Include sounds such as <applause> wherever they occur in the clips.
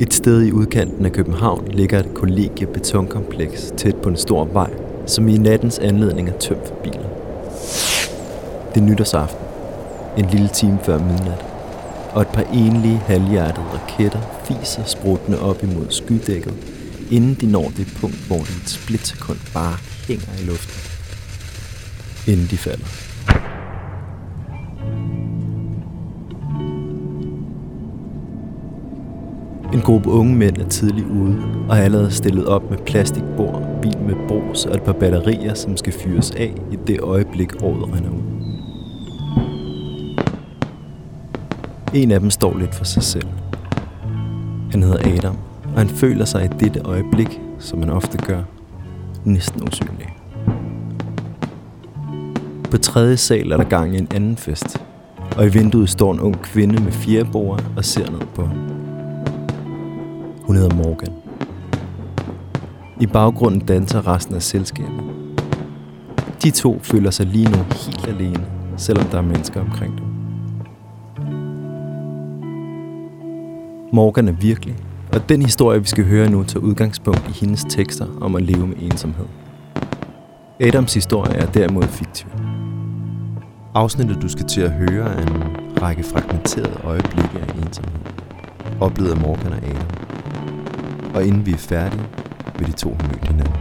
Et sted i udkanten af København ligger et kollegie betonkompleks tæt på en stor vej, som i nattens anledning er tømt for biler. Det er nytårsaften, en lille time før midnat, og et par enlige halvhjertede raketter fiser spruttende op imod skydækket, inden de når det punkt, hvor de et splitsekund bare hænger i luften, inden de falder. En gruppe unge mænd er tidligt ude og har allerede stillet op med plastikbord, bil med brus og et par batterier, som skal fyres af i det øjeblik året render ud. En af dem står lidt for sig selv. Han hedder Adam, og han føler sig i dette øjeblik, som man ofte gør, næsten usynlig. På tredje sal er der gang i en anden fest, og i vinduet står en ung kvinde med fire og ser ned på ham. Hun hedder Morgan. I baggrunden danser resten af selskabet. De to føler sig lige nu helt alene, selvom der er mennesker omkring dem. Morgan er virkelig, og den historie, vi skal høre nu, tager udgangspunkt i hendes tekster om at leve med ensomhed. Adams historie er derimod fiktiv. Afsnittet, du skal til at høre, er en række fragmenterede øjeblikke af ensomhed, oplevet af Morgan og Adam. Og inden vi er færdige, vil de to have mødt hinanden.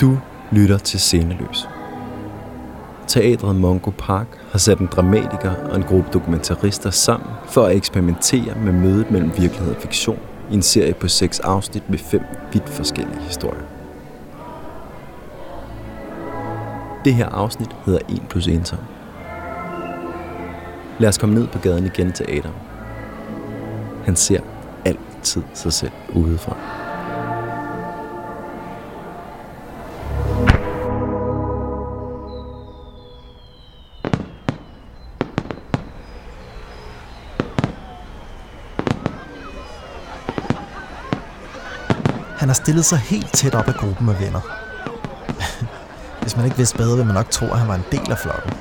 Du lytter til Sceneløs. Teatret Mongo Park har sat en dramatiker og en gruppe dokumentarister sammen for at eksperimentere med mødet mellem virkelighed og fiktion i en serie på seks afsnit med fem vidt forskellige historier. Det her afsnit hedder 1 plus 1 Lad os komme ned på gaden igen til Adam. Han ser altid sig selv udefra. Har stillet sig helt tæt op af gruppen af venner. <laughs> Hvis man ikke vidste bedre, ville man nok tro, at han var en del af flokken.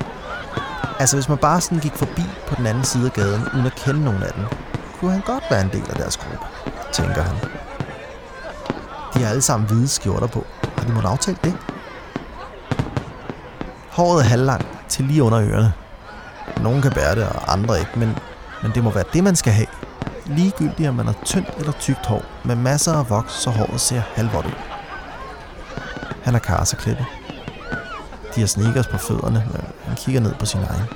Altså, hvis man bare sådan gik forbi på den anden side af gaden, uden at kende nogen af dem, kunne han godt være en del af deres gruppe, tænker han. De har alle sammen hvide skjorter på. Har de måtte aftale det? Håret er halvlangt til lige under ørerne. Nogen kan bære det, og andre ikke, men, men det må være det, man skal have. Ligegyldigt om man har tyndt eller tykt hår, med masser af voks, så håret ser halvvådt ud. Han er karseklippet. De har sneakers på fødderne, men han kigger ned på sin egen.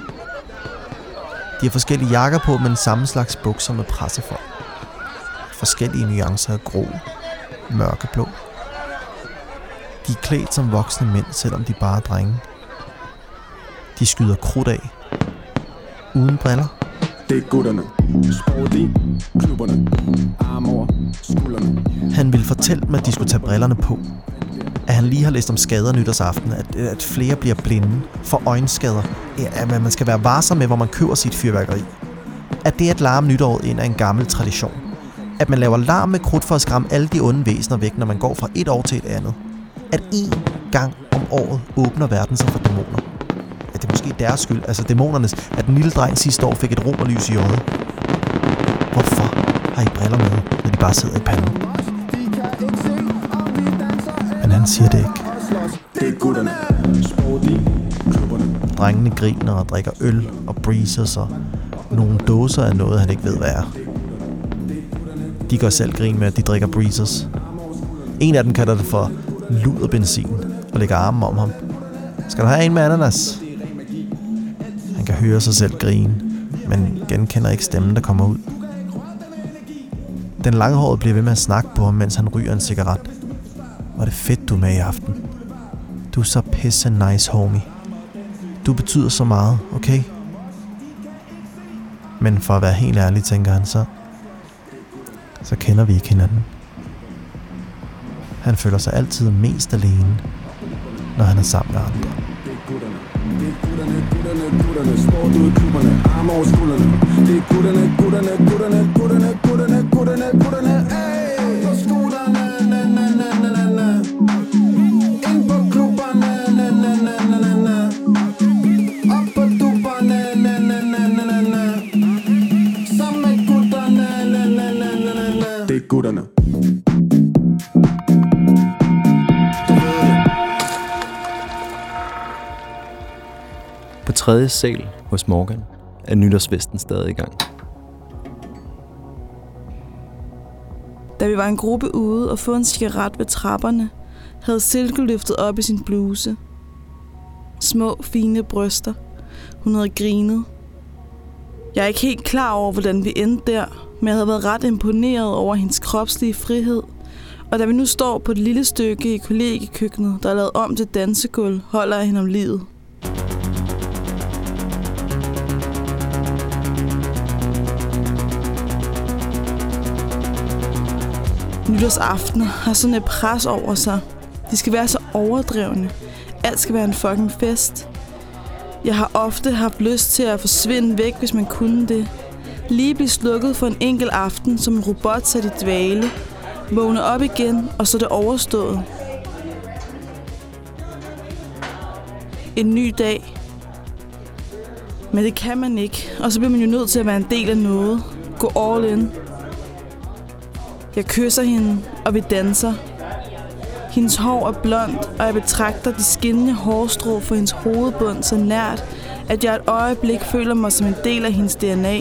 De har forskellige jakker på, men samme slags bukser med pressefolk. Forskellige nuancer af grå, mørkeblå. De er klædt som voksne mænd, selvom de bare er drenge. De skyder krudt af. Uden briller. Det er gutterne. Sport klubberne. Arm over skuldrene. Han ville fortælle dem, at de skulle tage brillerne på. At han lige har læst om skader nytårsaften, at, at flere bliver blinde for øjenskader, at man skal være varsom med, hvor man køber sit fyrværkeri. At det at larme nytåret ind er en gammel tradition. At man laver larm med krudt for at skræmme alle de onde væsener væk, når man går fra et år til et andet. At én gang om året åbner verden sig for dæmoner. At det er måske deres skyld, altså dæmonernes, at den lille dreng sidste år fik et romerlys i øjet. Har I briller med, når de bare sidder i panden? Men han siger det ikke. Det er gutterne. Drengene griner og drikker øl og breezers og nogle dåser af noget, han ikke ved, hvad er. De gør selv grin med, at de drikker breezers. En af dem kalder det for luderbenzin og lægger armen om ham. Skal du have en med ananas? Han kan høre sig selv grine, men genkender ikke stemmen, der kommer ud. Den langhårede bliver ved med at snakke på ham, mens han ryger en cigaret. Var det fedt, du er med i aften. Du er så pisse nice, homie. Du betyder så meget, okay? Men for at være helt ærlig, tænker han så, så kender vi ikke hinanden. Han føler sig altid mest alene. når han er sammen med andre. Det er gutterne, det er gutterne, gutterne, gutterne Sport ud i klubberne, arme over skuldrene Det er gutterne, gutterne, gutterne, gutterne, gutterne, gutterne, gutterne Ey, på skuldrene, na, na, na, na, na, na Ind på klubberne, na, na, na, na, na, na Op på duberne, na, na, na, na, na, na Sammen med gutterne, na, na, na, na, na, na Det er gutterne På tredje sal hos Morgan er nytårsfesten stadig i gang. Da vi var en gruppe ude og få en cigaret ved trapperne, havde Silke løftet op i sin bluse. Små, fine bryster. Hun havde grinet. Jeg er ikke helt klar over, hvordan vi endte der, men jeg havde været ret imponeret over hendes kropslige frihed. Og da vi nu står på et lille stykke i kollegekøkkenet, der er lavet om til dansegulv, holder jeg hende om livet. Nytårsaftener har sådan et pres over sig. De skal være så overdrevne. Alt skal være en fucking fest. Jeg har ofte haft lyst til at forsvinde væk, hvis man kunne det. Lige blive slukket for en enkelt aften, som en robot sat i dvale. Vågne op igen, og så er det overstået. En ny dag. Men det kan man ikke, og så bliver man jo nødt til at være en del af noget. Gå all in. Jeg kysser hende, og vi danser. Hendes hår er blondt, og jeg betragter de skinnende hårstrå for hendes hovedbund så nært, at jeg et øjeblik føler mig som en del af hendes DNA.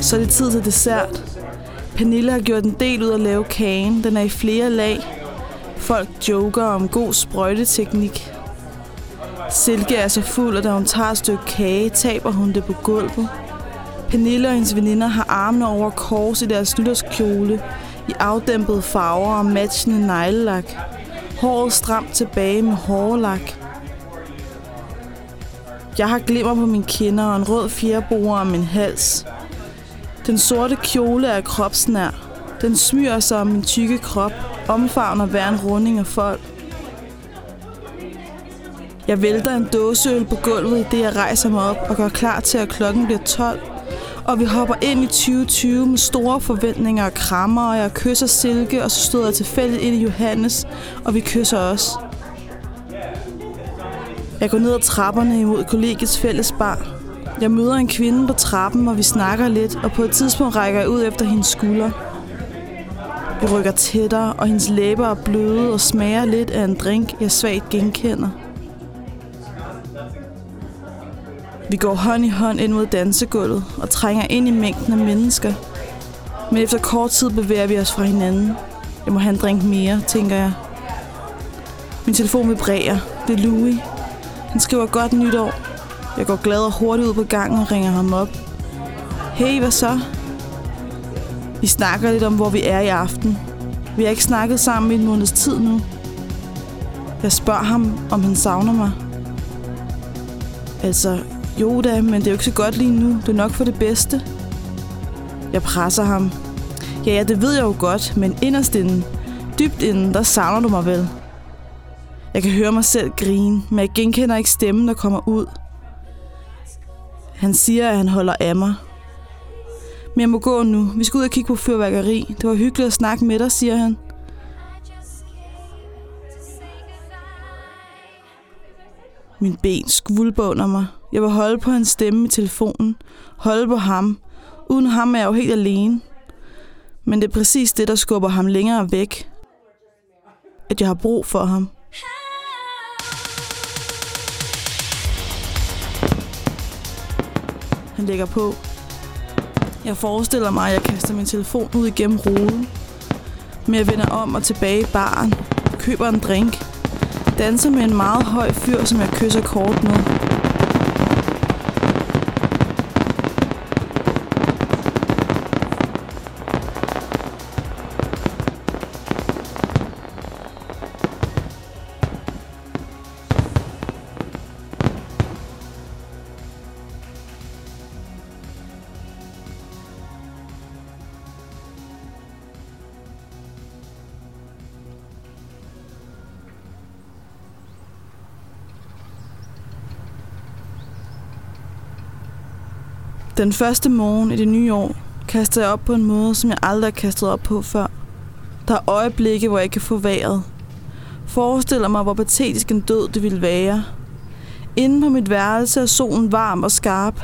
Så er det tid til dessert. Pernille har gjort en del ud at lave kagen. Den er i flere lag. Folk joker om god sprøjteteknik. Silke er så fuld, at da hun tager et stykke kage, taber hun det på gulvet. Pernille og hendes veninder har armene over kors i deres nytårskjole i afdæmpede farver og matchende neglelak. Håret stramt tilbage med hårlak. Jeg har glimmer på mine kinder og en rød fjerboer om min hals. Den sorte kjole er kropsnær. Den smyrer sig om min tykke krop, omfavner hver en runding af folk. Jeg vælter en dåseøl på gulvet, i det jeg rejser mig op og gør klar til, at klokken bliver 12 og vi hopper ind i 2020 med store forventninger og krammer, og jeg kysser Silke, og så stod jeg tilfældigt ind i Johannes, og vi kysser også. Jeg går ned ad trapperne imod kollegiets fælles bar. Jeg møder en kvinde på trappen, og vi snakker lidt, og på et tidspunkt rækker jeg ud efter hendes skulder. Vi rykker tættere, og hendes læber er bløde og smager lidt af en drink, jeg svagt genkender. Vi går hånd i hånd ind mod dansegulvet og trænger ind i mængden af mennesker. Men efter kort tid bevæger vi os fra hinanden. Jeg må have en drink mere, tænker jeg. Min telefon vibrerer. Det er Louis. Han skriver godt nytår. Jeg går glad og hurtigt ud på gangen og ringer ham op. Hey, hvad så? Vi snakker lidt om, hvor vi er i aften. Vi har ikke snakket sammen i en måneds tid nu. Jeg spørger ham, om han savner mig. Altså, jo da, men det er jo ikke så godt lige nu. Det er nok for det bedste. Jeg presser ham. Ja, ja, det ved jeg jo godt, men inderst inden, dybt inden, der savner du mig vel. Jeg kan høre mig selv grine, men jeg genkender ikke stemmen, der kommer ud. Han siger, at han holder af mig. Men jeg må gå nu. Vi skal ud og kigge på fyrværkeri. Det var hyggeligt at snakke med dig, siger han. Min ben skvulpe under mig. Jeg vil holde på hans stemme i telefonen. Holde på ham. Uden ham er jeg jo helt alene. Men det er præcis det, der skubber ham længere væk. At jeg har brug for ham. Han lægger på. Jeg forestiller mig, at jeg kaster min telefon ud igennem ruden. Men jeg vender om og tilbage i baren. Køber en drink. Danser med en meget høj fyr, som jeg kysser kort med. Den første morgen i det nye år kaster jeg op på en måde, som jeg aldrig har kastet op på før. Der er øjeblikke, hvor jeg kan få vejret. Forestiller mig, hvor patetisk en død det ville være. Inden på mit værelse er solen varm og skarp.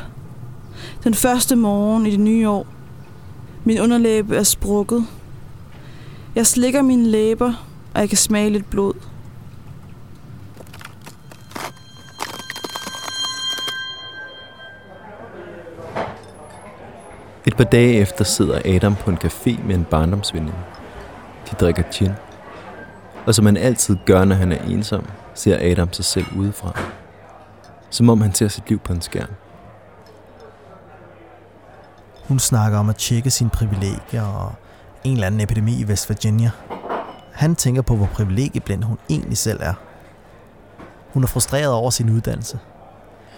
Den første morgen i det nye år. Min underlæbe er sprukket. Jeg slikker mine læber, og jeg kan smage lidt blod. Par dage efter sidder Adam på en café med en barndomsveninde. De drikker gin. Og som han altid gør, når han er ensom, ser Adam sig selv udefra. Som om han ser sit liv på en skærm. Hun snakker om at tjekke sine privilegier og en eller anden epidemi i West Virginia. Han tænker på, hvor privilegieblind hun egentlig selv er. Hun er frustreret over sin uddannelse.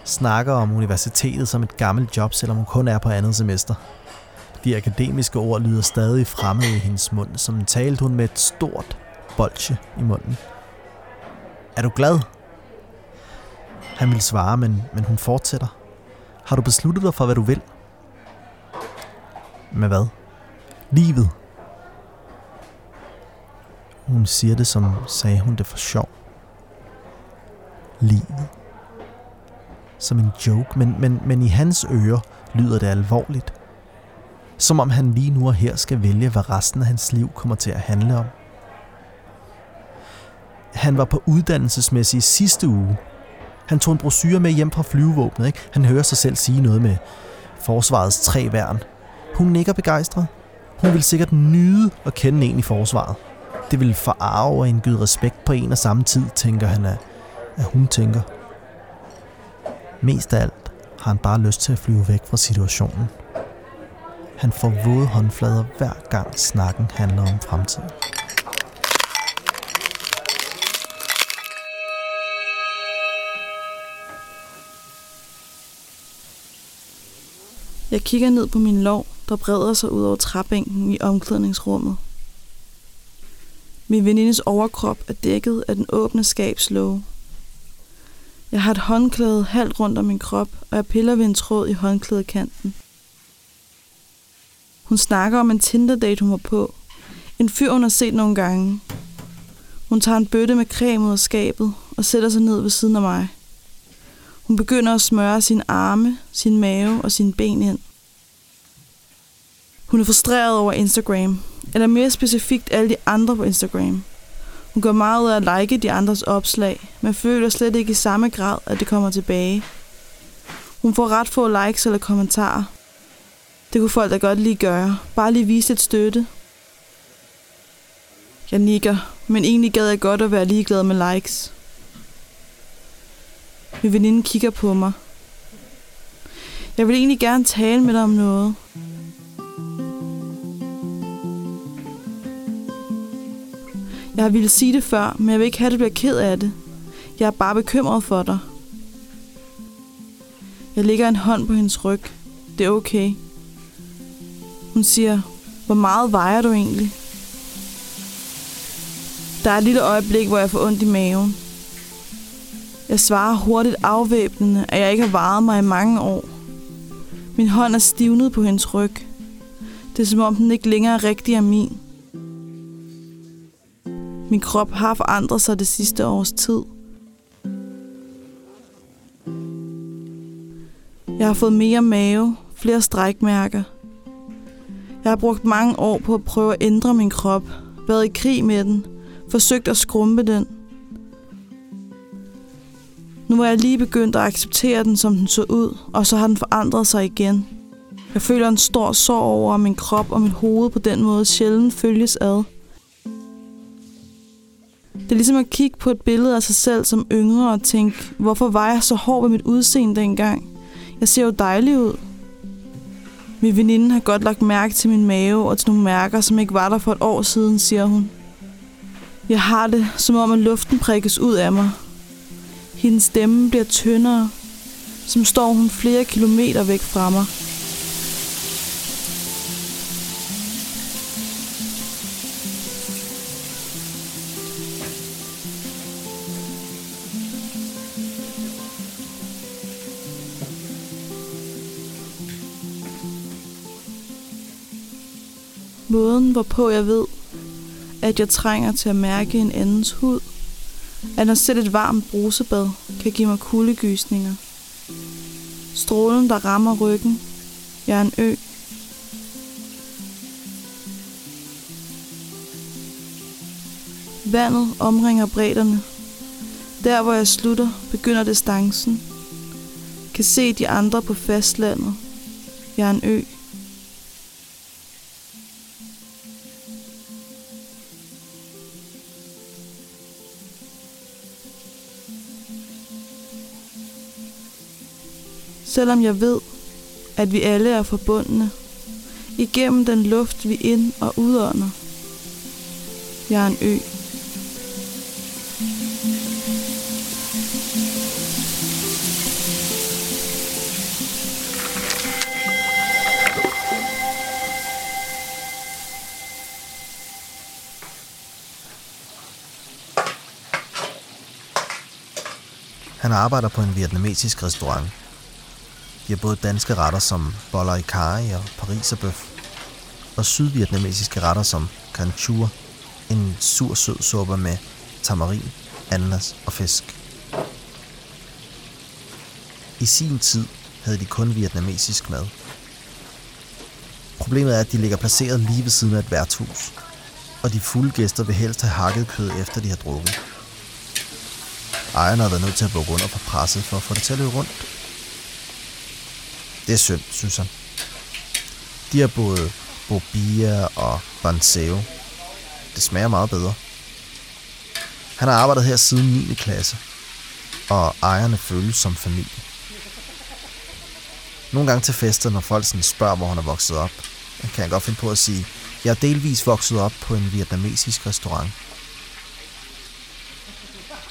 Snakker om universitetet som et gammelt job, selvom hun kun er på andet semester. De akademiske ord lyder stadig fremmede i hendes mund, som talte hun med et stort bolche i munden. Er du glad? Han vil svare, men, men hun fortsætter. Har du besluttet dig for, hvad du vil? Med hvad? Livet. Hun siger det, som sagde hun det for sjov. Livet. Som en joke, men, men, men i hans ører lyder det alvorligt. Som om han lige nu og her skal vælge, hvad resten af hans liv kommer til at handle om. Han var på uddannelsesmæssig sidste uge. Han tog en brochure med hjem fra flyvevåbnet. Ikke? Han hører sig selv sige noget med forsvarets tre værn. Hun nikker begejstret. Hun vil sikkert nyde at kende en i forsvaret. Det vil forarve og indgyde respekt på en og samme tid, tænker han, at, at hun tænker. Mest af alt har han bare lyst til at flyve væk fra situationen. Han får våde håndflader hver gang snakken handler om fremtiden. Jeg kigger ned på min lov, der breder sig ud over træbænken i omklædningsrummet. Min venindes overkrop er dækket af den åbne skabslåge. Jeg har et håndklæde halvt rundt om min krop, og jeg piller ved en tråd i håndklædekanten. Hun snakker om en Tinder-date, hun var på. En fyr, hun har set nogle gange. Hun tager en bøtte med creme ud af skabet og sætter sig ned ved siden af mig. Hun begynder at smøre sin arme, sin mave og sine ben ind. Hun er frustreret over Instagram, eller mere specifikt alle de andre på Instagram. Hun gør meget ud af at like de andres opslag, men føler slet ikke i samme grad, at det kommer tilbage. Hun får ret få likes eller kommentarer. Det kunne folk da godt lige gøre. Bare lige vise et støtte. Jeg nikker, men egentlig gad jeg godt at være ligeglad med likes. Min veninde kigger på mig. Jeg vil egentlig gerne tale med dig om noget. Jeg har ville sige det før, men jeg vil ikke have, at du bliver ked af det. Jeg er bare bekymret for dig. Jeg lægger en hånd på hendes ryg. Det er okay. Hun siger, hvor meget vejer du egentlig? Der er et lille øjeblik, hvor jeg får ondt i maven. Jeg svarer hurtigt afvæbnende, at jeg ikke har varet mig i mange år. Min hånd er stivnet på hendes ryg. Det er som om den ikke længere rigtig er min. Min krop har forandret sig det sidste års tid. Jeg har fået mere mave, flere strækmærker. Jeg har brugt mange år på at prøve at ændre min krop, været i krig med den, forsøgt at skrumpe den. Nu er jeg lige begyndt at acceptere den, som den så ud, og så har den forandret sig igen. Jeg føler en stor sorg over, at min krop og mit hoved på den måde sjældent følges ad. Det er ligesom at kigge på et billede af sig selv som yngre og tænke, hvorfor var jeg så hård ved mit udseende dengang? Jeg ser jo dejlig ud. Min veninde har godt lagt mærke til min mave og til nogle mærker, som ikke var der for et år siden, siger hun. Jeg har det, som om at luften prikkes ud af mig. Hendes stemme bliver tyndere, som står hun flere kilometer væk fra mig. Hvorpå jeg ved, at jeg trænger til at mærke en andens hud, at når selv et varmt brusebad kan give mig kuldegysninger. Strålen, der rammer ryggen. Jeg er en ø. Vandet omringer bredderne. Der, hvor jeg slutter, begynder distancen. Kan se de andre på fastlandet. Jeg er en ø. Selvom jeg ved, at vi alle er forbundne, igennem den luft, vi ind- og udånder. Jeg er en ø. Han arbejder på en vietnamesisk restaurant. De har både danske retter som boller i kari og pariserbøf, og sydvietnamesiske retter som kanchur, chua, en sur sød suppe med tamarin, ananas og fisk. I sin tid havde de kun vietnamesisk mad. Problemet er, at de ligger placeret lige ved siden af et værtshus, og de fulde gæster vil helst have hakket kød efter de har drukket. Ejeren har været nødt til at bukke under for presset for at få det til at løbe rundt. Det er synd, synes han. De har både bobia og banseo. Det smager meget bedre. Han har arbejdet her siden 9. klasse, og ejerne føles som familie. Nogle gange til fester, når folk sådan spørger, hvor han er vokset op, kan han godt finde på at sige, jeg er delvis vokset op på en vietnamesisk restaurant.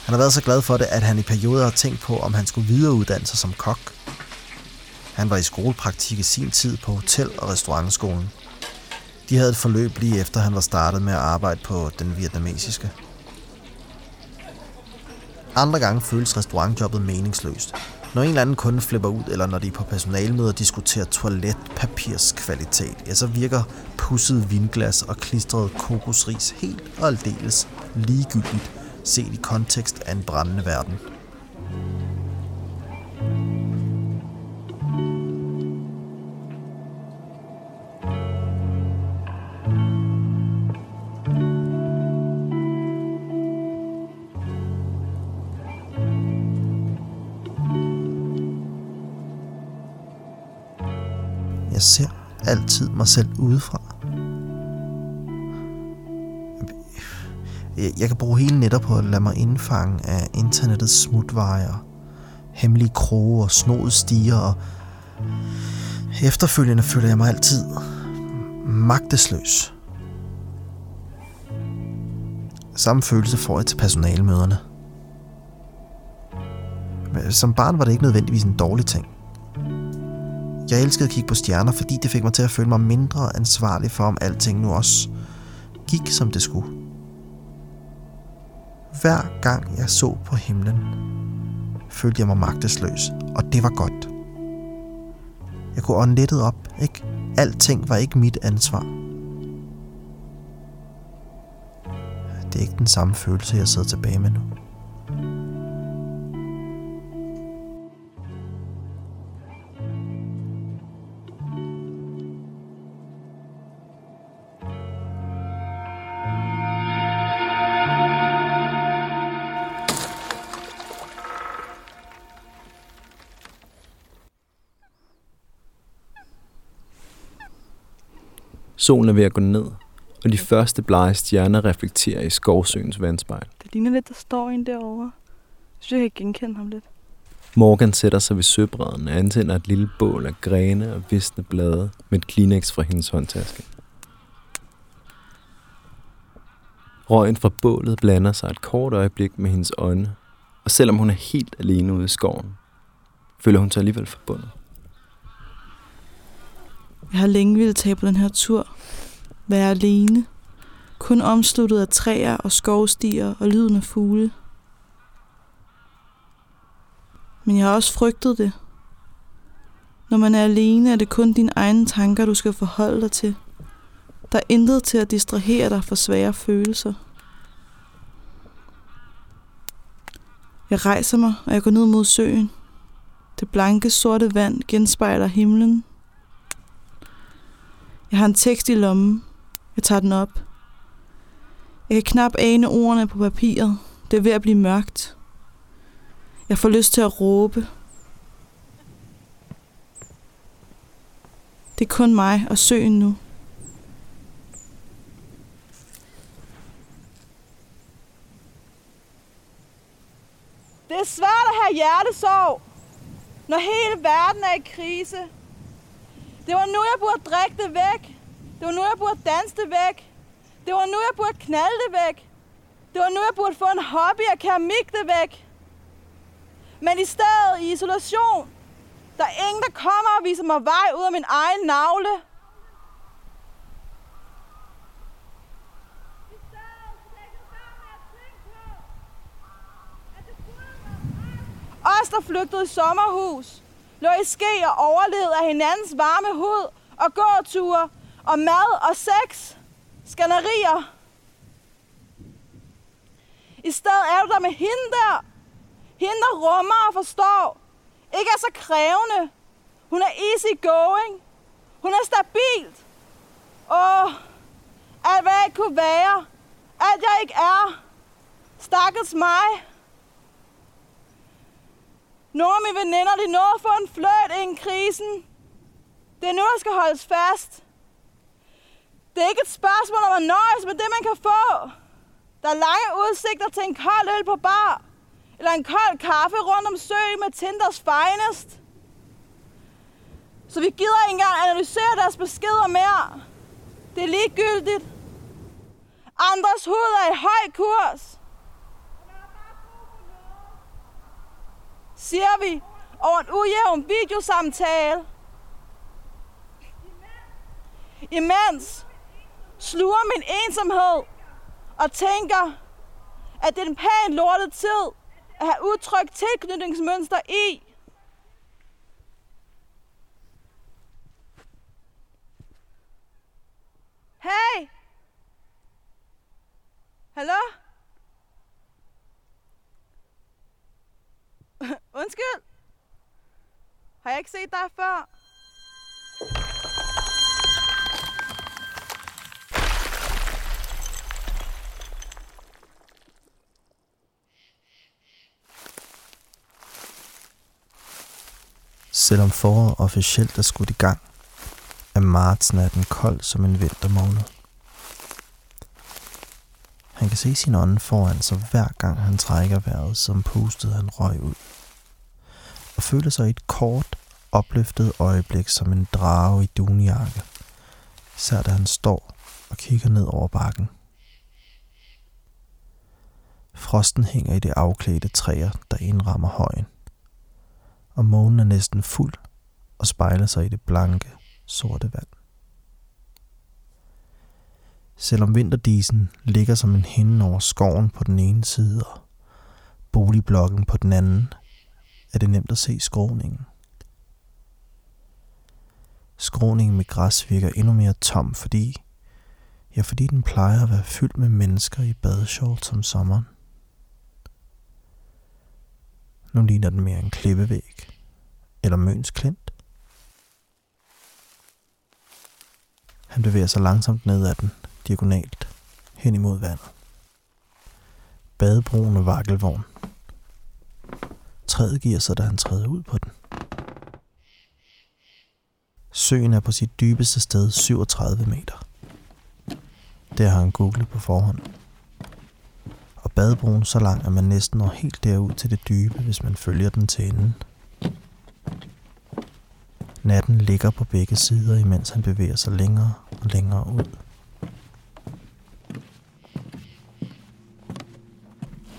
Han har været så glad for det, at han i perioder har tænkt på, om han skulle videreuddanne sig som kok. Han var i skolepraktik i sin tid på hotel- og restaurantskolen. De havde et forløb lige efter han var startet med at arbejde på den vietnamesiske. Andre gange føles restaurantjobbet meningsløst. Når en eller anden kunde flipper ud, eller når de er på personalmøder diskuterer toiletpapirskvalitet, ja, så virker pusset vinglas og klistret kokosris helt og aldeles ligegyldigt set i kontekst af en brændende verden. Jeg ser altid mig selv udefra. Jeg kan bruge hele netter på at lade mig indfange af internettets smutvejer, hemmelige kroge og snoede stiger, og efterfølgende føler jeg mig altid magtesløs. Samme følelse får jeg til personalmøderne. Som barn var det ikke nødvendigvis en dårlig ting. Jeg elskede at kigge på stjerner, fordi det fik mig til at føle mig mindre ansvarlig for, om alting nu også gik, som det skulle. Hver gang jeg så på himlen, følte jeg mig magtesløs, og det var godt. Jeg kunne ånde lettet op, ikke? Alting var ikke mit ansvar. Det er ikke den samme følelse, jeg sidder tilbage med nu. Solen er ved at gå ned, og de første blege stjerner reflekterer i skovsøens vandspejl. Det ligner lidt, der står en derovre. Jeg synes, jeg kan genkende ham lidt. Morgan sætter sig ved søbredden og antænder et lille bål af grene og visne blade med et Kleenex fra hendes håndtaske. Røgen fra bålet blander sig et kort øjeblik med hendes øjne, og selvom hun er helt alene ude i skoven, føler hun sig alligevel forbundet. Jeg har længe ville tage på den her tur. Være alene. Kun omsluttet af træer og skovstier og lyden af fugle. Men jeg har også frygtet det. Når man er alene, er det kun dine egne tanker, du skal forholde dig til. Der er intet til at distrahere dig fra svære følelser. Jeg rejser mig, og jeg går ned mod søen. Det blanke, sorte vand genspejler himlen. Jeg har en tekst i lommen. Jeg tager den op. Jeg kan knap ane ordene på papiret. Det er ved at blive mørkt. Jeg får lyst til at råbe. Det er kun mig og søen nu. Det er svært at have hjertesorg, når hele verden er i krise. Det var nu, jeg burde drikke det væk. Det var nu, jeg burde danse det væk. Det var nu, jeg burde knalde det væk. Det var nu, jeg burde få en hobby af keramik det væk. Men i stedet i isolation, der er ingen, der kommer og viser mig vej ud af min egen navle. Os, der flygtede i sommerhus, lå i ske og overlevede af hinandens varme hud og gåture og mad og sex, skænderier. I stedet er du der med hende der. Hende, der rummer og forstår. Ikke er så krævende. Hun er easy going. Hun er stabilt. Åh, alt hvad jeg ikke kunne være. Alt jeg ikke er. Stakkels mig. Nogle af mine veninder, de nåede at få en fløjt i krisen. Det er nu, der skal holdes fast. Det er ikke et spørgsmål om at nøjes med det, man kan få. Der er lange udsigter til en kold øl på bar. Eller en kold kaffe rundt om søen med Tinders finest. Så vi gider ikke engang analysere deres beskeder mere. Det er ligegyldigt. Andres hud er i høj kurs. Siger vi over en ujævn videosamtale. Imens sluger min ensomhed og tænker, at det er en pæn lortet tid at have udtrykt tilknytningsmønster i. Hey! Hallo? <laughs> Undskyld. Har jeg ikke set dig før? Selvom foråret officielt er skudt i gang, er marts natten kold som en vintermåned. Han kan se sin ånde foran sig hver gang han trækker vejret, som pustede han røg ud. Og følte sig i et kort, opløftet øjeblik som en drage i dunjakke. Især da han står og kigger ned over bakken. Frosten hænger i de afklædte træer, der indrammer højen og månen er næsten fuld og spejler sig i det blanke, sorte vand. Selvom vinterdisen ligger som en hinde over skoven på den ene side og boligblokken på den anden, er det nemt at se skråningen. Skråningen med græs virker endnu mere tom, fordi, ja, fordi den plejer at være fyldt med mennesker i badeshorts om sommeren. Nu ligner den mere en klippevæg. Eller Møns Klint. Han bevæger sig langsomt ned ad den, diagonalt, hen imod vandet. Badebroen og vakkelvogn. Træet giver sig, da han træder ud på den. Søen er på sit dybeste sted 37 meter. Der har han googlet på forhånd og badebroen så lang, at man næsten når helt derud til det dybe, hvis man følger den til enden. Natten ligger på begge sider, imens han bevæger sig længere og længere ud.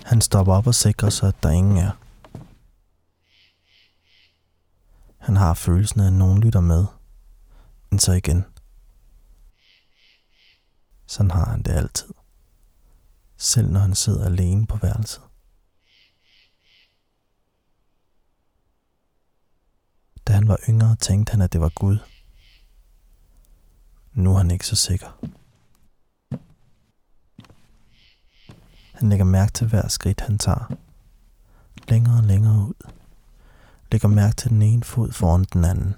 Han stopper op og sikrer sig, at der ingen er. Han har følelsen af, at nogen lytter med. Men så igen. Sådan har han det altid. Selv når han sidder alene på værelset. Da han var yngre, tænkte han, at det var Gud. Nu er han ikke så sikker. Han lægger mærke til hver skridt, han tager. Længere og længere ud. Lægger mærke til den ene fod foran den anden.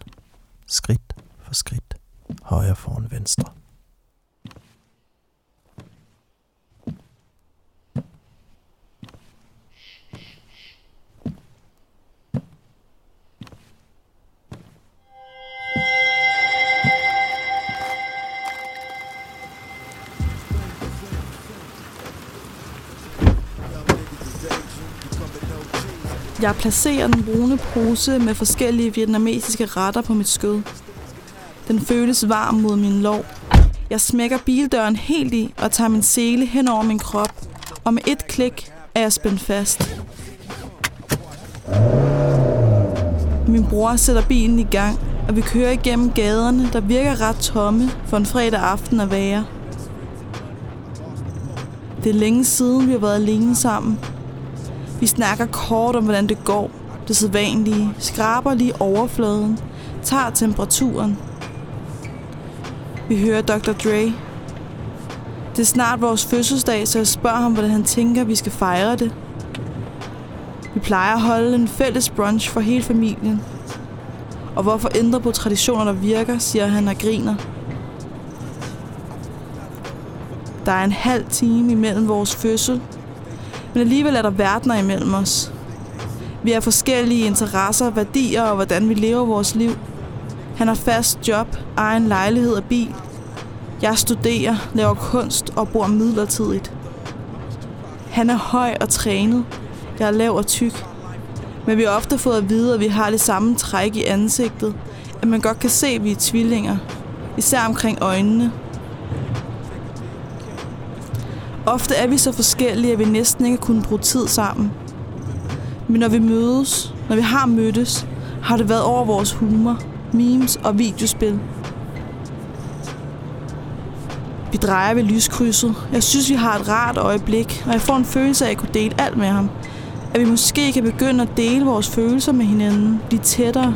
Skridt for skridt. Højre foran venstre. Jeg placerer den brune pose med forskellige vietnamesiske retter på mit skød. Den føles varm mod min lår. Jeg smækker bildøren helt i og tager min sele hen over min krop, og med et klik er jeg spændt fast. Min bror sætter bilen i gang, og vi kører igennem gaderne, der virker ret tomme for en fredag aften at være. Det er længe siden, vi har været alene sammen, vi snakker kort om, hvordan det går. Det sædvanlige. Skraber lige overfladen. Tager temperaturen. Vi hører Dr. Dre. Det er snart vores fødselsdag, så jeg spørger ham, hvordan han tænker, vi skal fejre det. Vi plejer at holde en fælles brunch for hele familien. Og hvorfor ændre på traditioner, der virker, siger han og griner. Der er en halv time imellem vores fødsel men alligevel er der verdener imellem os. Vi har forskellige interesser, værdier og hvordan vi lever vores liv. Han har fast job, egen lejlighed og bil. Jeg studerer, laver kunst og bor midlertidigt. Han er høj og trænet. Jeg er lav og tyk. Men vi har ofte fået at vide, at vi har det samme træk i ansigtet. At man godt kan se, at vi er tvillinger. Især omkring øjnene. Ofte er vi så forskellige, at vi næsten ikke kunne bruge tid sammen. Men når vi mødes, når vi har mødtes, har det været over vores humor, memes og videospil. Vi drejer ved lyskrydset. Jeg synes, vi har et rart øjeblik, og jeg får en følelse af at kunne dele alt med ham. At vi måske kan begynde at dele vores følelser med hinanden, blive tættere.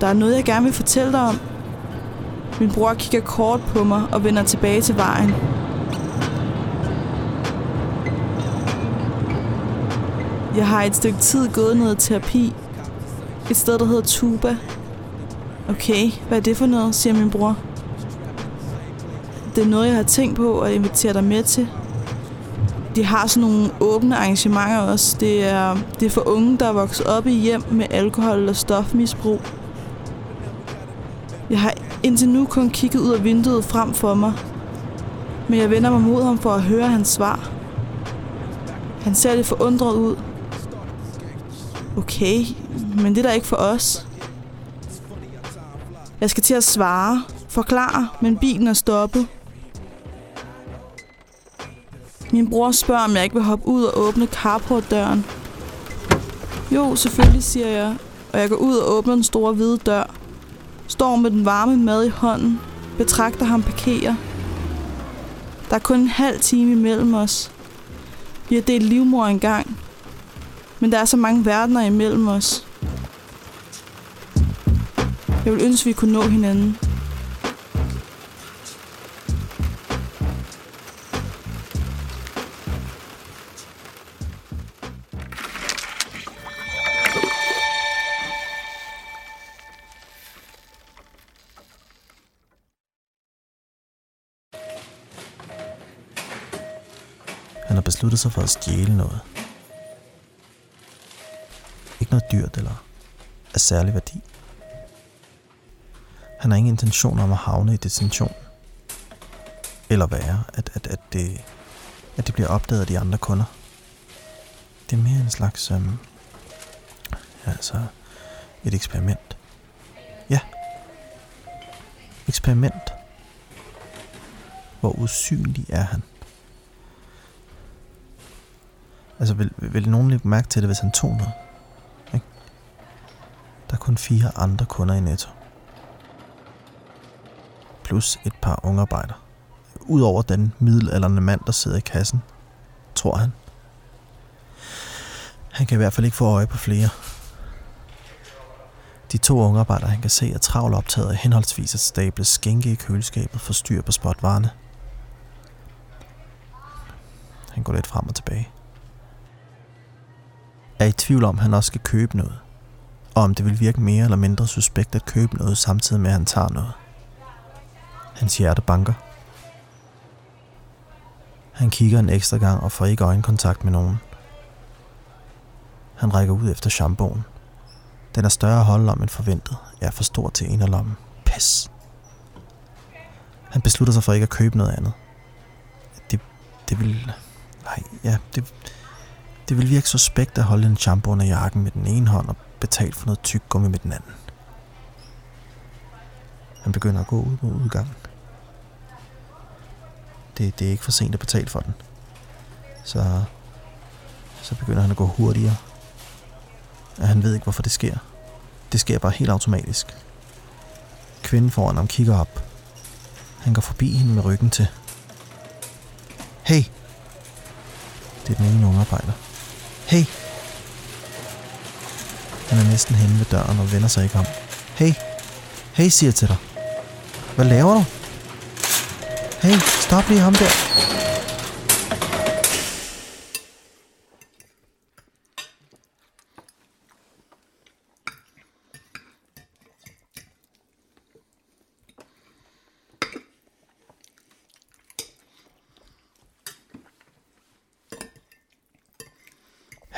Der er noget, jeg gerne vil fortælle dig om, min bror kigger kort på mig og vender tilbage til vejen. Jeg har et stykke tid gået noget terapi. Et sted, der hedder Tuba. Okay, hvad er det for noget, siger min bror. Det er noget, jeg har tænkt på at invitere dig med til. De har sådan nogle åbne arrangementer også. Det er, det er for unge, der er vokset op i hjem med alkohol og stofmisbrug. Jeg har indtil nu kun kigget ud af vinduet frem for mig. Men jeg vender mig mod ham for at høre hans svar. Han ser lidt forundret ud. Okay, men det er da ikke for os. Jeg skal til at svare, forklare, men bilen er stoppet. Min bror spørger, om jeg ikke vil hoppe ud og åbne carportdøren. Jo, selvfølgelig, siger jeg, og jeg går ud og åbner den store hvide dør står med den varme mad i hånden, betragter ham parkere. Der er kun en halv time imellem os. Vi har delt livmor engang, men der er så mange verdener imellem os. Jeg vil ønske, at vi kunne nå hinanden. Besluttet sig for at stjæle noget. Ikke noget dyrt eller af særlig værdi. Han har ingen intention om at havne i detention. Eller være, at, at, at, det, at det bliver opdaget af de andre kunder. Det er mere en slags... Øhm, altså et eksperiment. Ja. Eksperiment. Hvor usynlig er han? Altså, vil, vil nogen lægge mærke til det, hvis han tog noget? Ikke? Der er kun fire andre kunder i Netto. Plus et par ungearbejder. Udover den middelalderne mand, der sidder i kassen, tror han. Han kan i hvert fald ikke få øje på flere. De to ungearbejder, han kan se, er travlt optaget af henholdsvis at stable skænke i køleskabet for styr på spotvarerne. Han går lidt frem og tilbage. Er i tvivl om, at han også skal købe noget. Og om det vil virke mere eller mindre suspekt at købe noget, samtidig med at han tager noget. Hans hjerte banker. Han kigger en ekstra gang og får ikke øjenkontakt med nogen. Han rækker ud efter shampooen. Den er større at holde om end forventet. Jeg er for stor til en af lommen. Pis. Han beslutter sig for ikke at købe noget andet. Det, det vil... Nej, ja, det, det vil virke suspekt at holde en shampoo under jakken med den ene hånd og betale for noget tyk gummi med den anden. Han begynder at gå ud mod udgangen. Det, det er ikke for sent at betale for den. Så, så begynder han at gå hurtigere. Og han ved ikke, hvorfor det sker. Det sker bare helt automatisk. Kvinden foran ham kigger op. Han går forbi hende med ryggen til. Hey! Det er den ene unge arbejder. Hey! Han er næsten henne ved døren og vender sig ikke om. Hey! Hey, siger jeg til dig. Hvad laver du? Hey, stop lige ham der.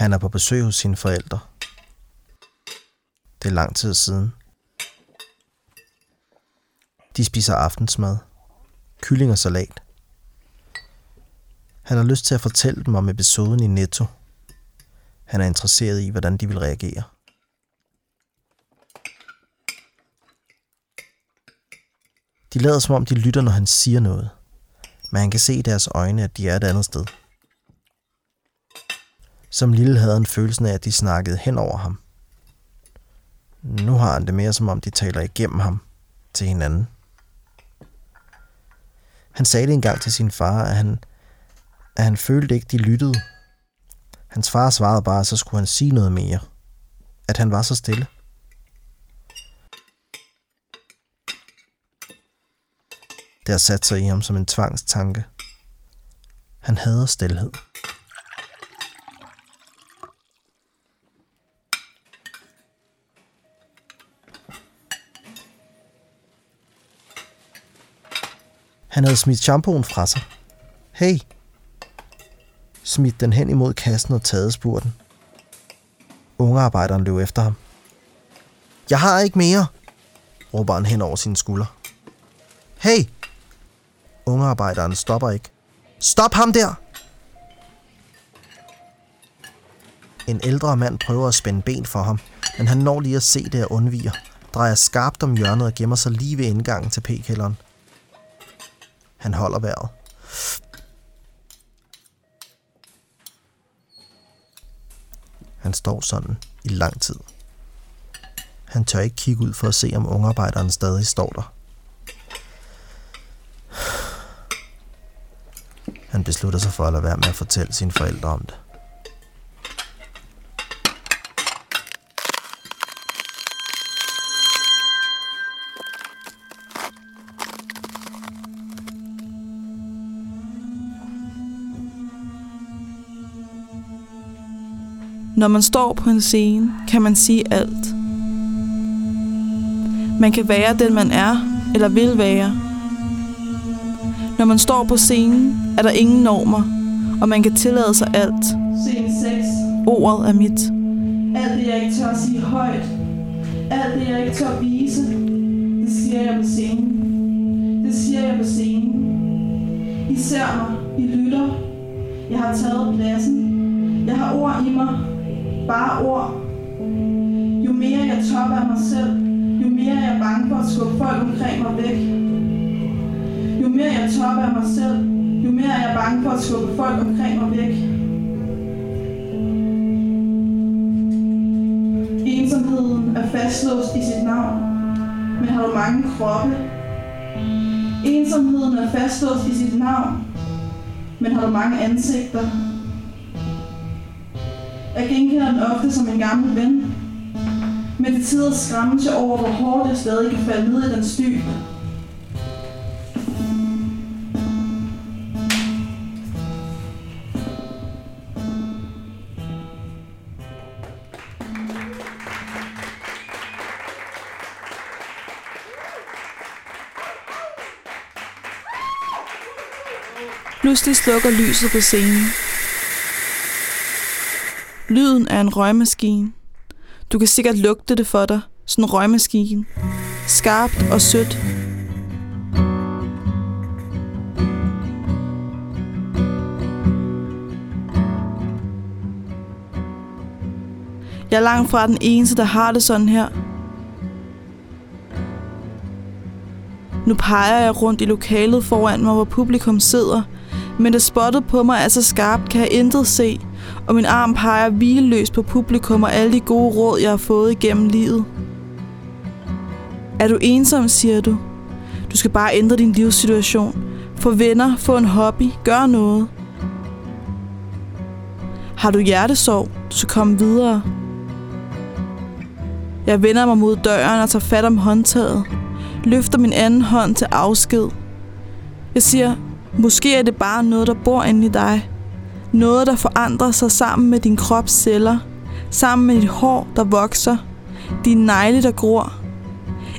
Han er på besøg hos sine forældre. Det er lang tid siden. De spiser aftensmad. Kylling og salat. Han har lyst til at fortælle dem om episoden i Netto. Han er interesseret i, hvordan de vil reagere. De lader som om, de lytter, når han siger noget. Men han kan se i deres øjne, at de er et andet sted. Som lille havde han følelsen af, at de snakkede hen over ham. Nu har han det mere som om, de taler igennem ham til hinanden. Han sagde det engang til sin far, at han, at han følte ikke, de lyttede. Hans far svarede bare, at så skulle han sige noget mere. At han var så stille. Det har sat sig i ham som en tvangstanke. Han hader stilhed. Han havde smidt shampooen fra sig. Hey! Smidt den hen imod kassen og taget spurten. Ungearbejderen løb efter ham. Jeg har ikke mere, råber han hen over sine skuldre. Hey! Ungearbejderen stopper ikke. Stop ham der! En ældre mand prøver at spænde ben for ham, men han når lige at se det og undviger, drejer skarpt om hjørnet og gemmer sig lige ved indgangen til p-kælderen. Han holder vejret. Han står sådan i lang tid. Han tør ikke kigge ud for at se, om ungarbejderen stadig står der. Han beslutter sig for at lade være med at fortælle sine forældre om det. Når man står på en scene, kan man sige alt. Man kan være den, man er, eller vil være. Når man står på scenen, er der ingen normer, og man kan tillade sig alt. Scene 6. Ordet er mit. Alt det, jeg ikke tør at sige højt. Alt det, jeg ikke tør at vise. Det siger jeg på scenen. Det siger jeg på scenen. I ser mig. I lytter. Jeg har taget pladsen. Jeg har ord i mig. Bare ord. Jo mere jeg topper af mig selv, jo mere jeg er bange for at skubbe folk omkring mig væk. Jo mere jeg topper af mig selv, jo mere er jeg bange for at skubbe folk omkring mig væk. Ensomheden er fastlåst i sit navn, men har du mange kroppe? Ensomheden er fastlåst i sit navn, men har du mange ansigter? Jeg genkender den ofte som en gammel ven. Med det tider skræmmelse over, hvor hårdt jeg stadig kan falde ned i den styg. Pludselig slukker lyset på scenen, Lyden er en røgmaskine. Du kan sikkert lugte det for dig. Sådan en røgmaskine. Skarpt og sødt. Jeg er langt fra den eneste, der har det sådan her. Nu peger jeg rundt i lokalet foran mig, hvor publikum sidder, men det spottet på mig er så skarpt, kan jeg intet se, og min arm peger hvileløst på publikum og alle de gode råd, jeg har fået igennem livet. Er du ensom, siger du? Du skal bare ændre din livssituation. Få venner, få en hobby, gør noget. Har du hjertesorg? Du skal komme videre. Jeg vender mig mod døren og tager fat om håndtaget. Løfter min anden hånd til afsked. Jeg siger, måske er det bare noget, der bor inde i dig. Noget, der forandrer sig sammen med din krops celler. Sammen med dit hår, der vokser. dine negle, der gror.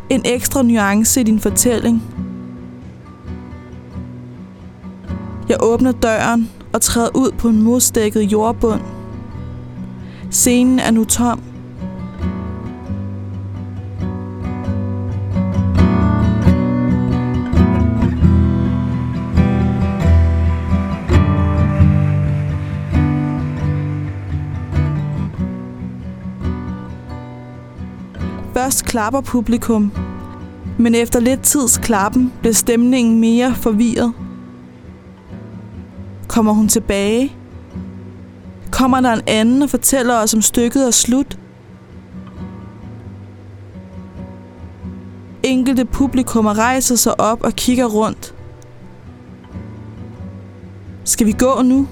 En ekstra nuance i din fortælling. Jeg åbner døren og træder ud på en modstækket jordbund. Scenen er nu tom. Først klapper publikum, men efter lidt tids klappen bliver stemningen mere forvirret. Kommer hun tilbage? Kommer der en anden og fortæller os, om stykket er slut? Enkelte publikummer rejser sig op og kigger rundt. Skal vi gå nu?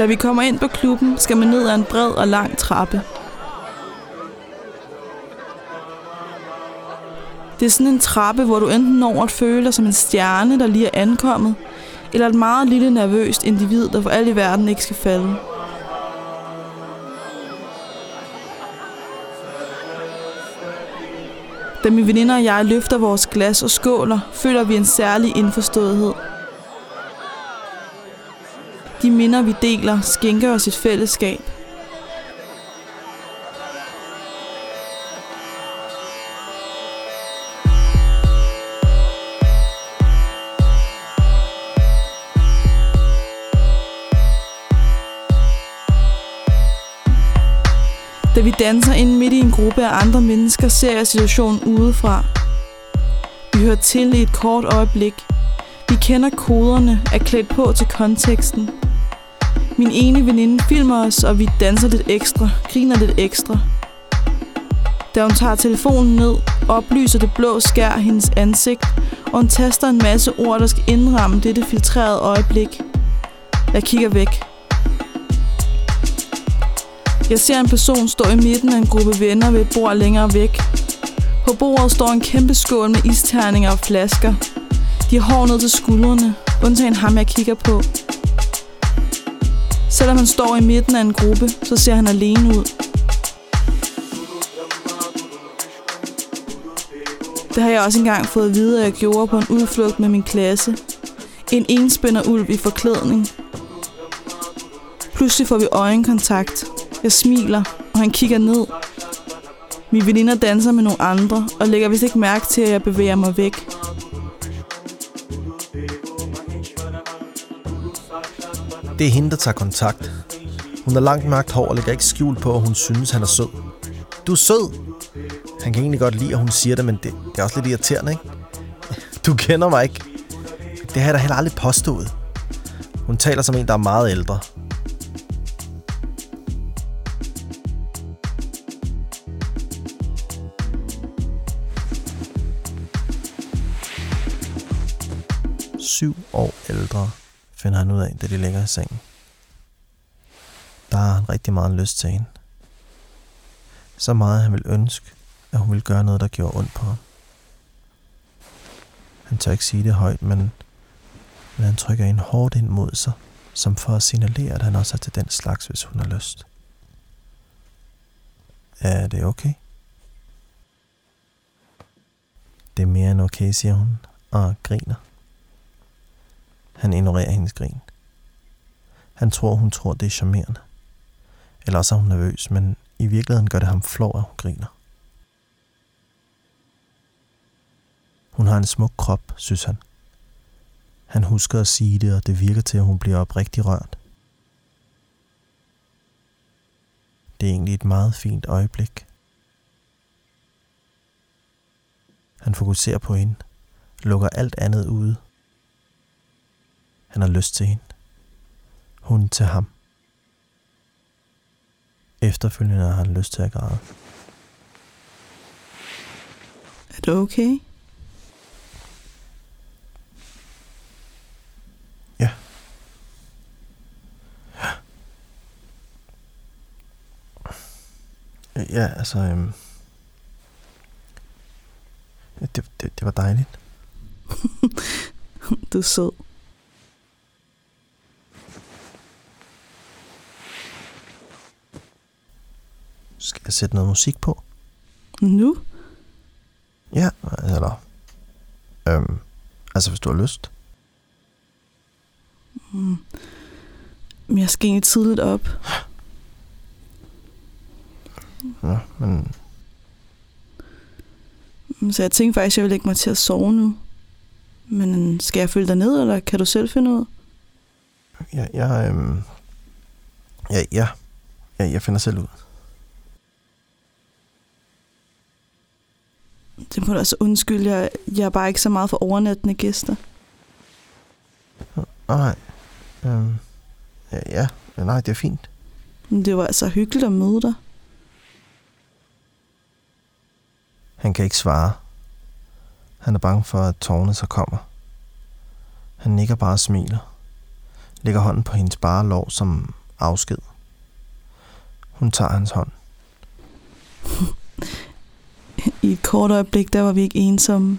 Da vi kommer ind på klubben, skal man ned ad en bred og lang trappe. Det er sådan en trappe, hvor du enten når at føle dig som en stjerne, der lige er ankommet, eller et meget lille nervøst individ, der for alt i verden ikke skal falde. Da mine veninder og jeg løfter vores glas og skåler, føler vi en særlig indforståethed. De minder, vi deler, skænker os et fællesskab. Da vi danser ind midt i en gruppe af andre mennesker, ser jeg situationen udefra. Vi hører til i et kort øjeblik. Vi kender koderne, er klædt på til konteksten. Min ene veninde filmer os, og vi danser lidt ekstra, griner lidt ekstra. Da hun tager telefonen ned, oplyser det blå skær hendes ansigt, og hun taster en masse ord, der skal indramme dette filtrerede øjeblik. Jeg kigger væk. Jeg ser en person stå i midten af en gruppe venner ved et bord længere væk. På bordet står en kæmpe skål med isterninger og flasker. De har hår ned til skuldrene, undtagen ham jeg kigger på. Selvom han står i midten af en gruppe, så ser han alene ud. Det har jeg også engang fået at vide, at jeg gjorde på en udflugt med min klasse. En enspænder ulv i forklædning. Pludselig får vi øjenkontakt. Jeg smiler, og han kigger ned. Min veninder danser med nogle andre, og lægger vist ikke mærke til, at jeg bevæger mig væk. Det er hende, der tager kontakt. Hun har langt mørkt hår og lægger ikke skjul på, at hun synes, han er sød. Du er sød! Han kan egentlig godt lide, at hun siger det, men det, det er også lidt irriterende, ikke? <laughs> Du kender mig ikke. Det har jeg da heller aldrig påstået. Hun taler som en, der er meget ældre. Syv år ældre finder han ud af, da de ligger i sengen. Der har han rigtig meget lyst til hende. Så meget han vil ønske, at hun ville gøre noget, der gjorde ondt på ham. Han tør ikke sige det højt, men, men han trykker en hårdt ind mod sig, som for at signalere, at han også er til den slags, hvis hun har lyst. Er det okay? Det er mere end okay, siger hun, og griner. Han ignorerer hendes grin. Han tror, hun tror, det er charmerende. Eller også er hun nervøs, men i virkeligheden gør det ham flov, at hun griner. Hun har en smuk krop, synes han. Han husker at sige det, og det virker til, at hun bliver oprigtig rørt. Det er egentlig et meget fint øjeblik. Han fokuserer på hende, lukker alt andet ude. Han har lyst til hende. Hun til ham. Efterfølgende har han lyst til at græde. Er det okay? Ja. Ja, altså... Øhm, det, det, det var dejligt. <laughs> Du er sød. Skal jeg sætte noget musik på? Nu? Ja, eller... Øhm, altså, hvis du har lyst. Men jeg skal egentlig tidligt op. Ja, men Så jeg tænkte faktisk, at jeg vil lægge mig til at sove nu. Men skal jeg følge dig ned, eller kan du selv finde ud? jeg, jeg, øhm, ja, ja, ja, jeg finder selv ud. Det må du altså undskylde. Jeg, jeg er bare ikke så meget for overnattende gæster. Nej, øhm, ja, ja, nej, det er fint. Men det var altså hyggeligt at møde dig. Han kan ikke svare. Han er bange for, at tårne så kommer. Han nikker bare og smiler. Lægger hånden på hendes bare lår som afsked. Hun tager hans hånd. I et kort øjeblik, der var vi ikke ensomme.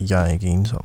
Jeg er ikke ensom.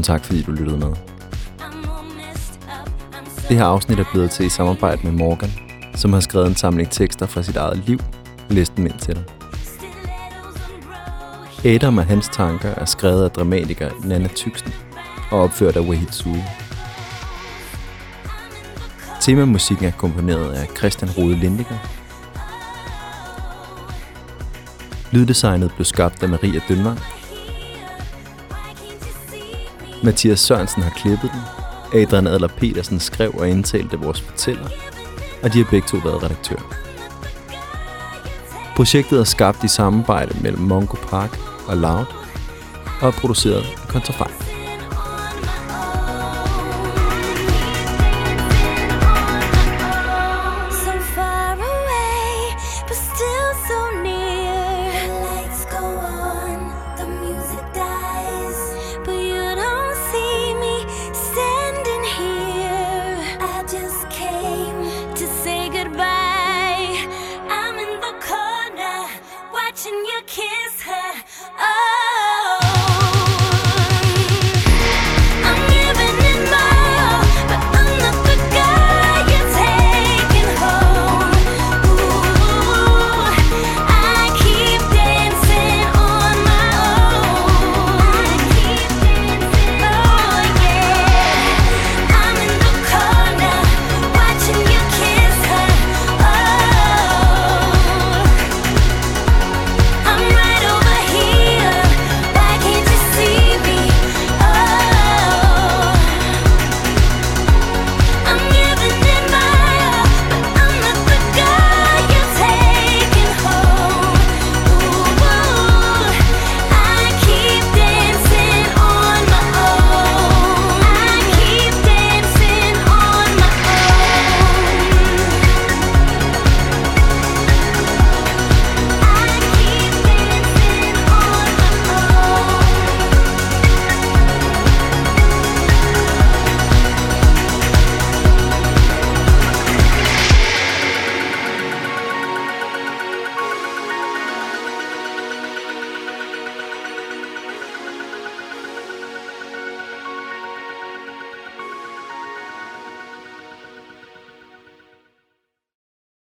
Tusind tak, fordi du lyttede med. Det her afsnit er blevet til i samarbejde med Morgan, som har skrevet en samling tekster fra sit eget liv. læst dem ind til dig. Adam og hans tanker er skrevet af dramatiker Nana Tyksen og opført af Wahid Sue. Temamusikken er komponeret af Christian Rode Lindiger. Lyddesignet blev skabt af Maria Dønvang. Mathias Sørensen har klippet den. Adrian Adler Petersen skrev og indtalte vores fortæller. Og de har begge to været redaktører. Projektet er skabt i samarbejde mellem Mongo Park og Loud og er produceret af Kontrafakt.